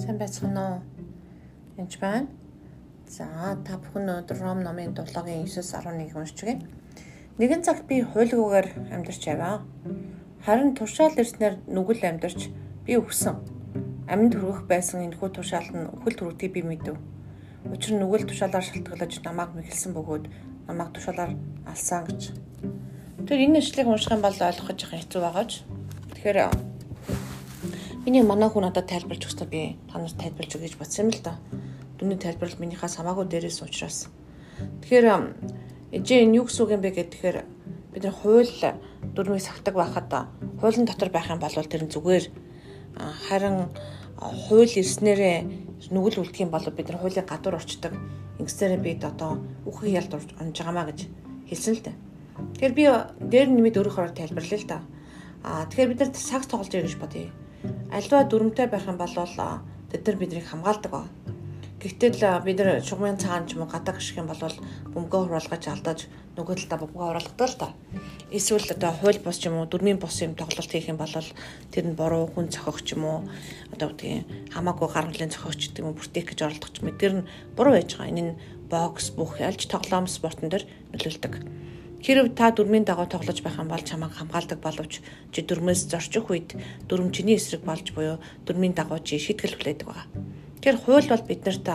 Сайн байцгаана уу? Энд байна. За та бүхэн өнөөдөр Ром номын дулаагийн 9-11 уншиж байна. Нэгэн цаг би хуйлгуугаар амьдарч аваа. Харин туршаал ирснээр нүгэл амьдарч би өгсөн. Аминд хүргэх байсан энэхүү туршаалт нь өхөл төрөгтгийг би мэдэв. Учир нь нүгэл тушаалаар шалтгаалж намайг мэхэлсэн бөгөөд намайг тушаалаар алсан гэж. Тэр энэ нэшлийг унших юм бол ойлгох гэж хэцүү байгаа ч. Тэгэхээр Миний манай хүн надад тайлбарлаж өгсөй би та нарт тайлбарлаж өгье гэж бодсон юм л да. Дүний тайлбарл минийхээс хамаагүй дээрээс учраас. Тэгэхээр ээжээ энэ юу гэсэн үг юм бэ гэхээр бид нар хууль дүрмийг сагтаг байхад хуулийн дотор байх юм бол тэр нь зүгээр харин хууль ирснээрээ нүгэл үлдэх юм бол бид нар хуулийн гадуур орчдөг. Ингэснээр бид одоо үхэх ялд онж байгаамаа гэж хэлсэн л дээ. Тэгэхээр би дээр нэмээд өөрөөр тайлбарлая л да. Аа тэгэхээр бид нар цаг тоглож байгаа гэж бодъё альва дүрмтэй байх юм бол тэд нар биднийг хамгаалдаг ба. Гэвтэл бид нар шугамын цаан ч юм уу гадаг гიშх юм бол бөмбөгөө хуруулгаж алдаж нөгөө талдаа бөмбөгөө хуруулгадаг л та. Эсвэл одоо хууль бос ч юм уу дүрмийн бос юм тоглолт хийх юм бол тэр нь буруу хүн цохих ч юм уу одоо үгдгийн хамаагүй гаргалын цохих ч юм уу бүртгэх гэж оролдох ч юм. Тэр нь буруу байж байгаа. Энэ нь бокс бүх альж тоглоом спортон дээр нөлөөлдөг. Хэрв та дүрмийн дагуу тоглож байх юм бол чамайг хамгаалдаг боловч чи дүрмээс зорчих үед дүрм чиний эсрэг болж буюу дүрмийн дагуу чи шийтгэл хүлээдэг байгаа. Тэгэхээр хууль бол бид нарт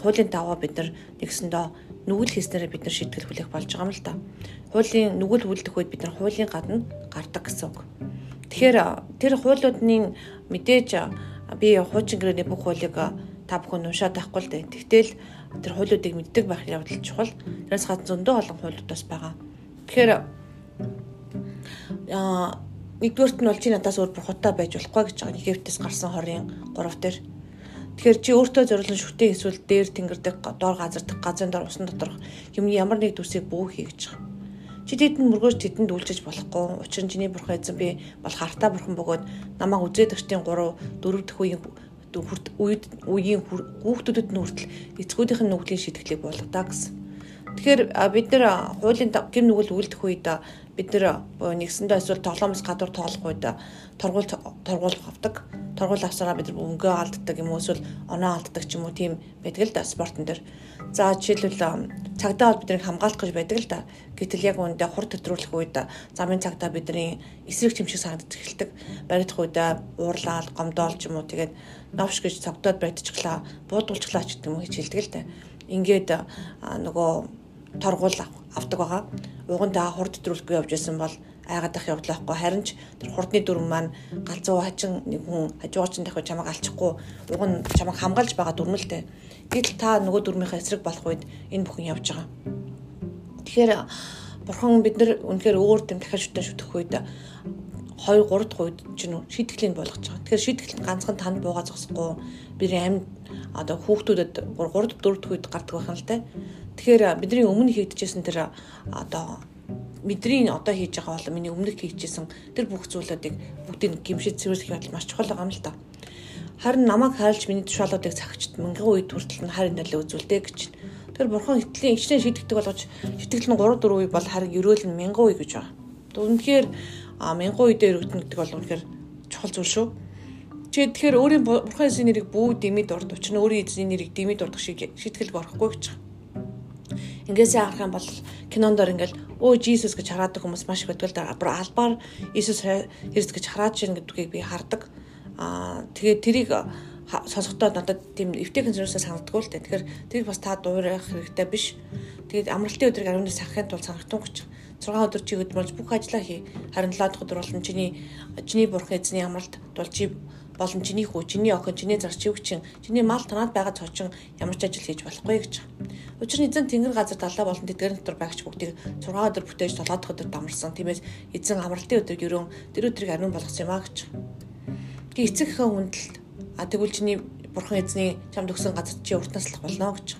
хуулийн дагуу бид нар нэгсэндөө нүгэл хийснээр бид нар шийтгэл хүлээх болж байгаа юм л да. Хуулийн нүгэл үлдэх үед бид нар хуулийн гадна гардаг гэсэн үг. Тэгэхээр тэр хуулиудны мэдээж би хуучин гэрээний бүх хуулийг та бүхэн уншаад байхгүй л дээ. Тэгтэл тэр хуулиудыг мэддэг байх явдал чухал. Тэрээс гадна зөндөө олон хуулиудаас байгаа. Тэгэхээр аа нэгдүгээрт нь бол чи надаас өөр бурхутай байж болохгүй гэж байгаа. Египтээс гарсан хорийн 3 дээр. Тэгэхээр чи өөртөө зориулсан шүтээ эсвэл дээр тэнгэрдэг доор газардах газрын дор усан доторх юмны ямар нэг төсийг бүү хий гэж байгаа. Чи тэдэнд мөргөөж тэдэнд үйлчилж болохгүй. Учир нь чиний бурхан эзэн би бол хартаа бурхан бөгөөд намайг үзээдэгчдийн 3 4 дэх үеийн үед үеийн хүүхдүүдэд нь хүртэл эцгүүдийнх нь нүглийн шийтгэлийг болгодаа гэсэн. Тэгэхээр бид нар хуулийн гим нүгэл үлдэх үед бид нар нэгсэндээ эсвэл тоглоомоос гадуур тоглох үед торгуул торгуул авдаг. Торгуул авсараа бид өнгөө алддаг юм уу эсвэл оноо алддаг ч юм уу тийм байдаг л да спортон дээр. За жишээлбэл цагдаа бол биднийг хамгаалах гэж байдаг л да. Гэтэл яг үүндээ хур төтрүүлэх үед замын цагдаа бидний эсрэг чимшиг санагдаж эхэлдэг. Баригдах үед уурлаал, гомдоол ч юм уу тэгээд новш гэж цогтоод байдчихлаа, буудуулчихлаа ч гэдэг юм хийж хэлдэг л да. Ингээд нөгөө торгуул авдаг байгаа. Угандаа хурд төтрүүлэхгүй явж исэн бол айгаад ах явдлаа хгүй харин ч тэр хурдны дүрм маань галзуу хачин нэг хүн хажуугаар чинь дахиад чамайг алчихгүй уг нь чамайг хамгаалж байгаа дүрмэлтэй. Гэтэл та нөгөө дүрмийнхээ эсрэг болох үед энэ бүхэн явж байгаа. Тэгэхээр бурхан бид нар үнэхээр өөр тэм дахиад шүтэн шүтэх үед 2 3 дахь үед чинь шийтгэлийн болгож байгаа. Тэгэхээр шийтгэл ганцхан танд буугаа зогсохгүй бидний амьд одоо хүүхдүүдэд 3 4 дахь үед гардаг байх юм л те. Тэгэхээр бидний өмнө хийгдэжсэн тэр одоо бидний одоо хийж байгаа бол миний өмнөх хийжсэн тэр бүх зүйлүүдийг бүгдийг гимшиж цэвэрлэх явдал маш чухал байгаа юм л та. Харин намайг хайлж миний тушаалуудыг цагчд мянган үед хүртэл нь харин нэлээ үзүүлдэг гэж. Тэр бурхан хитлийн ичнээ шийдэгдэг болгож шитгэл нь 3 4 үе бол харин ерөөл нь мянган үе гэж байгаа. Үнэхээр мянган үедээ өргөдөн гэдэг бол үнэхээр чухал зүйл шүү. Чи тэгэхээр өөрийн бурхан эзний нэрийг бүү дэмэд урд учир нь өөрийн эзний нэрийг дэмэд урдах шиг шийтгэлг орохгүй гэж байгаа. Ингээсээ харах юм бол кинондор ингээл өө Жисус гэж хараадаг хүмүүс маш их байдаг л да. Албаар Иесус Христ гэж хараад чинь гэдгийг би хардаг. Аа тэгээд тэрийг сонсохдоо надад тийм эвтэйхэн зэрэгсээ санагдгүй л дээ. Тэгэхээр тэрийг бас та дуурайх хэрэгтэй биш. Тэгээд амралтын өдрийг 14 сахахын тулд санагтун гэж 6 өдөр чи өдрөж бүх ажлаа хий. Харин 7 дахь өдөр бол чиний чиний бурхан эзний амралт бол чи болон чиний хүү, чиний охин, чиний зарчивчин, чиний мал танаад байгаа цочин ямар ч ажил хийж болохгүй гэж. Учир нь эзэн тэнгэр газар талаа болон тэдгээр дотор байгч бүгдийг 6 өдөр бүтээж 7 дахь өдөр дамарсан. Тиймээс эзэн амралтын өдрийг ерөн тэр өдрийг ариун болгосон юм а гэж. Гэ эцэгхэн хүндэлт а тэгвэл чиний бурхан эзний чамд өгсөн газар чи урт наслах болно гэж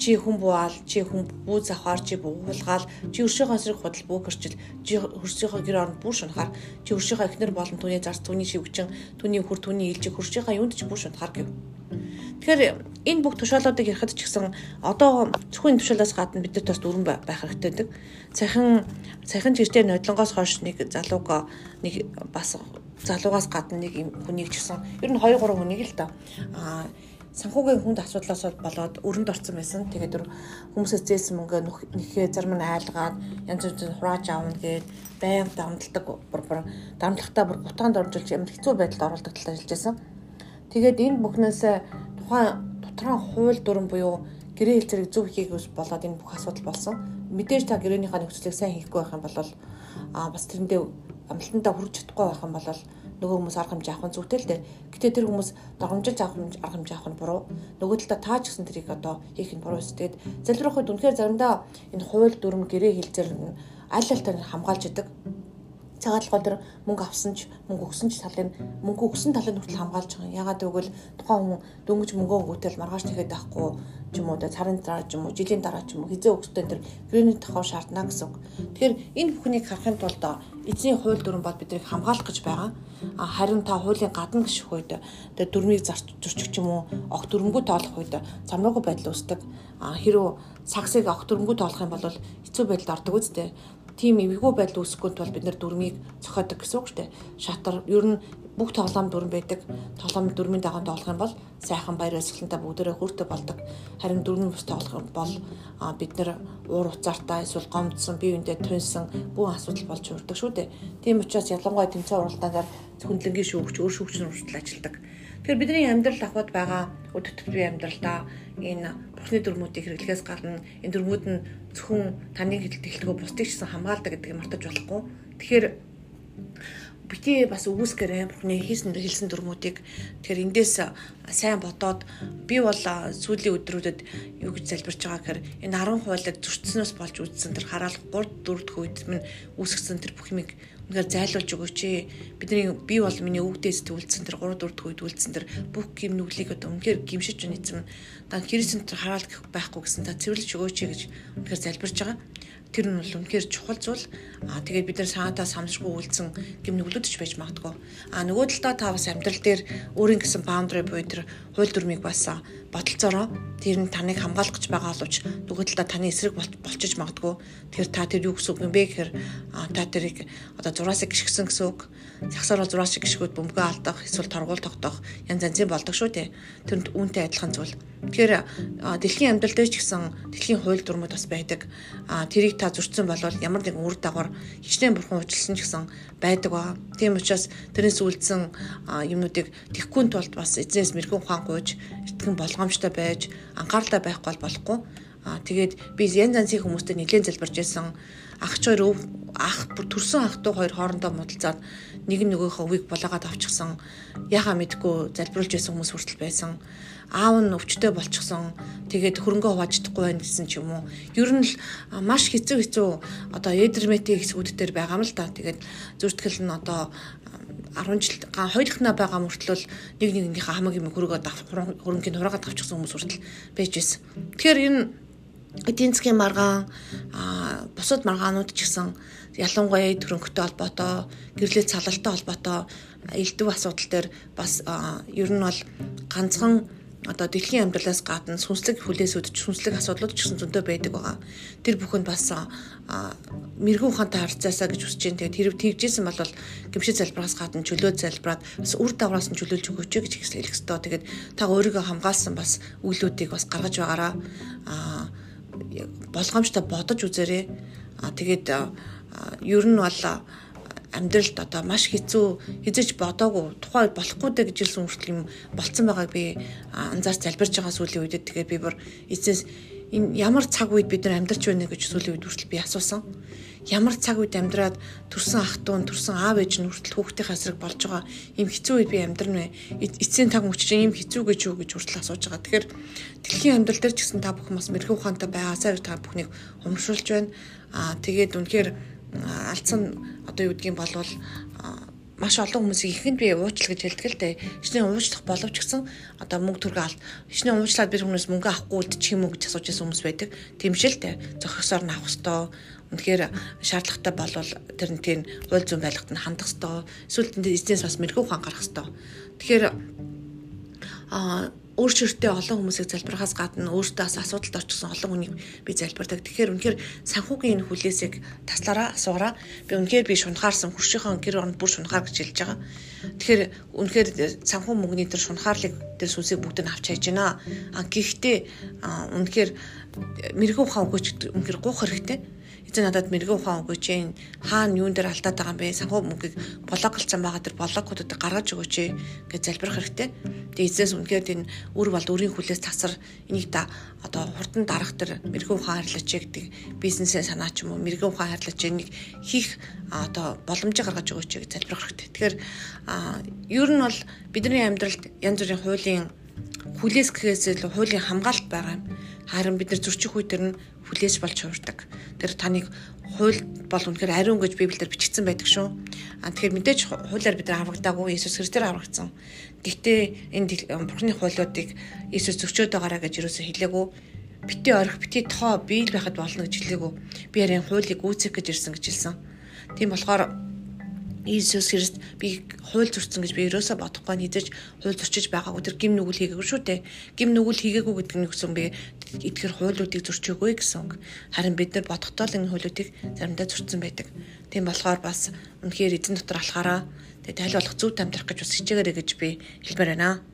чи хүн буугаал, чи хүн бүү завхаар, чи буугаал, чи өршөөхөө эсрэг худал бүү гэрчил, чи хөрсийнхөө гэр оронд бүр шунахаар, чи өршөөхөө эхнэр болон түүний зарц, түүний шивгчин, түүний хөр, түүний илжиг хөршийнхөө юунд ч бүр шунахаар гэв. Тэгэхээр энэ бүх тушаалуудыг ярихад ч гэсэн одоо зөвхөн тушаалаас гадна бид нар бас дүрэн байх хэрэгтэй гэдэг. Цахин цахин жиртэй нодлонгоос хойш нэг залууг нэг бас залуугаас гадна нэг хүнийг ч гэсэн ер нь 2 3 хүнийг л да аа санхүүгийн хүнд асуудлаас болоод өрөнд орсон байсан. Тэгээд хүмүүсээс зээсэн мөнгө нэхээ зарим нь айлгаад янз бүрийн хурааж аавна гээд байнга дамдалдаг бүр бүр дамдлагтаа бүр бутаанд оржуулж ямар хэцүү байдалд оруулдаг талаар хэлж байсан. Тэгээд энэ бүхнээс тухайн дотроо хууль дүрэн буюу гэрээ хэл зэрэг зөв хийгээс болоод энэ бүх асуудал болсон. Мэдээж та гэрээнийхээ нөхцөлийг сайн хийхгүй байх юм бол а бас тэрэндээ амлалтандаа хүрч чадахгүй байх юм бол нөгөө хүмүүс арга хэмжээ авах нь зүйтэй л дээ. Гэтэ тэр хүмүүс дормжилж авах арга хэмжээ авах нь буруу. Нөгөө талаа таа ч гэсэн тэрийг одоо хийх нь буруу өс. Тэгээд залбирахад үнэхээр заримдаа энэ хууль дүрм гэрээ хэлзэр аль аль тань хамгаалж идэг цагаатлогоо тэр мөнгө авсан ч мөнгө өгсөн ч талын мөнгө өгсөн талын хүртэл хамгаалж байгаа. Ягаад гэвэл тухайн хүн дөнгөж мөнгөө өгөөл маргааш тэгэхэд байхгүй ч юм уу царын дараа ч юм уу жилийн дараа ч юм уу хизээ өгсдөө тэр гэрээний тохоо шаардна гэсэн үг. Тэгэхээр энэ бүхнийг харахын тулд эзний хууль дүрэн бол биднийг хамгаалах гэж байгаа. А харин та хуулийн гадна гიშх үед тэр дүрмийг зөрчих ч юм уу огт дүрмгүй тоолох үед замраагүй байдал үүсдэг. А хэрвээ саксыг огт дүрмгүй тоолох юм бол хэцүү байдалд ордог үстэй тийм эвгүй байдал үүсэхгүй тул бид нэр дүрмийг зохиодог гэсэн үг шүү дээ. Шатар ер нь бүх тоглоом дүрм байдаг. Тоглоом дүрмийн дагуу тоглох юм бол сайхан баяр баясгалантай бүгдээрээ хүртэ болдог. Харин дүрмийн бус тоглох бол бид нэр уур уцаартай эсвэл гомдсон бие биендээ тунсан бүх асуудал болж урддаг шүү дээ. Тийм учраас ялангуяа тэмцээн уралдаанаар хүндлэнгийн шүүгч өөр шүүгчнэр хүртэл ажилладаг. Тэгэхээр бидний амьдрал ахвад байгаа өдөр тутмын амьдралдаа энэ бурхны дүрмүүдийг хэрэглэхээс гадна энэ дүрмүүд нь зөвхөн таны хэлтгэлтгөө бусдыг ч гэсэн хамгаалдаг гэдгийг мартаж болохгүй. Тэгэхээр бити бас өгөөсгөрөө бурхны хийсэн хэлсэн дүрмүүдийг тэгэхээр эндээс сайн бодоод би бол сүүлийн өдрүүдэд юу гэж залбирч байгаа гэхээр энэ 10 хуулийг зөрчснөөс болж үзсэн тэр хараалх 3 4 дэх үед минь үүсгэсэн тэр бүх юмыг үнээр зайлуулж өгөөч. Бидний би бол миний өвгдөөс төвлөсөн тэр 3 4 дэх үед үлдсэн тэр бүх гим нүглийг одоо үнээр гимшиж үнэцэн дан Христэнд тэр хараал байхгүй гэсэн та цэвэрлэж өгөөч гэж үнээр залбирч байгаа тэр нь бол үнэхээр чухал зүйл. Аа тэгээд бид нар саатаа самшгүй үйлцэн гэм нүглөдөж байж магадгүй. Аа нөгөө талдаа та бас амьдрал дээр өөрийн гэсэн баундари буюу тэр хууль дүрмийг бас бодолцоороо тэр нь таныг хамгаалах гэж байгаа боловч нөгөө талдаа таны эсрэг болчиж магадгүй. Тэгэхээр та тэр юу гэсэн үг юм бэ гэхээр хамтаа тэрийг одоо зураас гიშгсэн гэсэн үг. Загсаар бол зураас гიშгүүд бөмбөгөө алдах, эсвэл торгуул тогтоох янз янзын болдог шүү дээ. Тэрэнд үүнтэй адилхан зүйл. Тэгэхээр дэлхийн амьдрал дээр ч гэсэн дэлхийн хууль дүрмүүд бас байдаг. Тэрийг та зөрчсөн бол ямар нэгэн үр дагавар хичнээн бурхан училсан ч гэсэн байдаг ба. Тийм учраас тэрнээс үлдсэн юмнуудыг тэгхүүн тулд бас эзнээс мэрэгэн ухаан гуйж, эртгэн болгоомжтой байж, анхааралтай байхгүй бол болохгүй. Аа тэгээд би янз янзын хүмүүстэй нэлээд залбирч байсан. Ах ч хоёр ах бүр төрсөн ах トゥ хоёр хоорондоо муудалцаад нэг нь нөгөөхөө өвийг булаагаад авчихсан. Яхаа мэдгүй залбируулж байсан хүмүүс хүртэл байсан аав нь өвчтөй болчихсон. Тэгээд хөрөнгө хувааж чадахгүй байх гэсэн ч юм уу. Ер нь л маш хэцүү хэцүү одоо эдермети хэсгүүд дээр байгаа юм л да. Тэгээд зүртгэл нь одоо 10 жил хоёулахнаа байгаа мөртлөө нэг нэгнийхээ хамаг юм хөргөө хөрөнгөний хураагаад авчихсан хүмүүс хүртэл байж байсан. Тэгэхээр энэ эдийн засгийн маргаан а бусад маргаанууд ч гэсэн ялангуяа төрөнгөтэй холбоотой гэрлээ цалалтай холбоотой элдв асуудал дээр бас ер нь бол ганцхан одоо дэлхийн амьдралаас гадна сүнслэг хүлээсүүд сүнслэг асуудлууд ч гэсэн зөндөө байдаг байгаа. Тэр бүхэнд бас мэрэгүү ухаантай харьцаасаа гэж үсэж. Тэгээд тэр тэгжсэн бол гимшиг залбираас гадна чөлөө залбираад бас үр дагавраас нь чөлөөлж өгөөч гэж хэлэх хэрэгтэй. Тэгээд та өөрийгөө хамгаалсан бас үйлүүдийг бас гаргаж байгаараа болгоомжтой бодож үзээрэй. А тэгээд ер нь бол амьдралд одоо маш хэцүү хизэж бодоогүй тухай болохгүй дэ гэж хэлсэн хүртэл юм болцсон байгааг би анзаарч залбирж байгаа сүүлийн үедээ тэгээд би бүр эцэс энэ ямар цаг үед бид нар амьдарч байна гэж сүүлийн үед хүртэл би асуусан. Ямар цаг үед амьдраад төрсэн ах トゥ н төрсэн аав ээж нь хүртэл хүүхдийн хасраг болж байгаа ийм хэцүү үед би амьдрна вэ? Эцсийн таг мөч чинь ийм хэцүү гэж юу гэж хүртэл асууж байгаа. Тэгэхээр дэлхийн амьдрал дээр ч гэсэн та бүхэн бас мэрэгүү ухаантай байгаасаар та бүхнийг урамшуулж байна. Аа тэгээд үнэхээр алдсан одоо юу гэдгийг болвол маш олон хүмүүсийг ихэнд би уучл гэж хэлдэг л дээ. Хичнээн уучлах боловч гэсэн одоо мөнгө төргөө алт. Хичнээн уучлаад би хүмүүс мөнгө авахгүй үлдчих юм уу гэж асууж байсан хүмүүс байдаг. Тийм шээ л дээ. Зохисоор нь авах хэвээр үнэхээр шаардлагатай болвол тэр нь тийм хууль зүйн байлгад нь хандах хэвээр. Эсвэл тэнд эзнээс бас мэрэгүү ухаан гарах хэвээр. Тэгэхээр а өөрчлөлтөө олон хүмүүсийг залбирахаас гадна өөртөө бас асуудалд орчихсон олон хүнийг би залбирдаг. Тэгэхээр үнэхээр санхүүгийн энэ хүлээсийг таслаараа асуураа. Би үнэхээр би шунхаарсан хуршийнхаа гэр оронд бүр шунхаар гэж хэлж байгаа. Тэгэхээр үнэхээр санхүү мөнгөний тэр шунхаарлыг тэр сүнсийг бүгд нь авч хайж байна. А гэхдээ үнэхээр мэрэгүү ухаан өгөөч үнэхээр гуйх хэрэгтэй эзэн надад мэрэгэн ухаан өгөөч ээ хаана юун дээр алдаад байгаа юм бэ санхүү мөнгийг блоклцсан байгаа тэр блокуудыг гаргаж өгөөч ээ гэж залбирах хэрэгтэй. Тэгээ эзээс үнэхээр энэ үр бол өрийн хүлээс тасар энийг да одоо хурдан дарах тэр мэрэгэн ухаан харьлаач гэдэг бизнесээ санаа ч юм уу мэрэгэн ухаан харьлаач энийг хийх одоо боломжийг гаргаж өгөөч гэж залбирах хэрэгтэй. Тэгэхээр ер нь бол бидний амьдралд янз бүрийн хуулийн хүлээс гэхээс илүү хуулийн хамгаалалт байгаа юм. Харин бид нар зөрчих үе төр нь хүлээж болж хувирдаг. Тэр таныг хууль бол үнэхээр ариун гэж Библиэлд бичигдсэн байдаг шүү. А тэгэхээр мэдээж хуулиар бид нар аврагдаагүй Иесус Христээр аврагдсан. Гэхдээ энэ Бурхны хуулиудыг Иесус зөвчөөд байгаараа гэж юусоо хэлээгүй. Бити орих, бити тоо биел байхад болно гэж хэлээгүй. Би ярийн хуулийг үүсгэх гэж ирсэн гэж хэлсэн. Тийм болохоор Иесус Христ би хууль зөрчсөн гэж би ерөөсө бодохгүй нэгж хууль зөрчиж байгаагүй тэр гим нүгэл хийгээгүй шүү дээ. Гим нүгэл хийгээгүй гэдэг нь гэсэн би эдгээр хуулиудыг зөрчөөгүй гэсэн. Харин бид нар бодохдоо л энэ хуулиудыг заримдаа зөрчсөн байдаг. Тийм болохоор бас үнэхээр эзэн дотор алхаараа тэгээ тайл болох зүйт амьдрах гэж бас хичээгээрэй гэж би хэлмээр байна.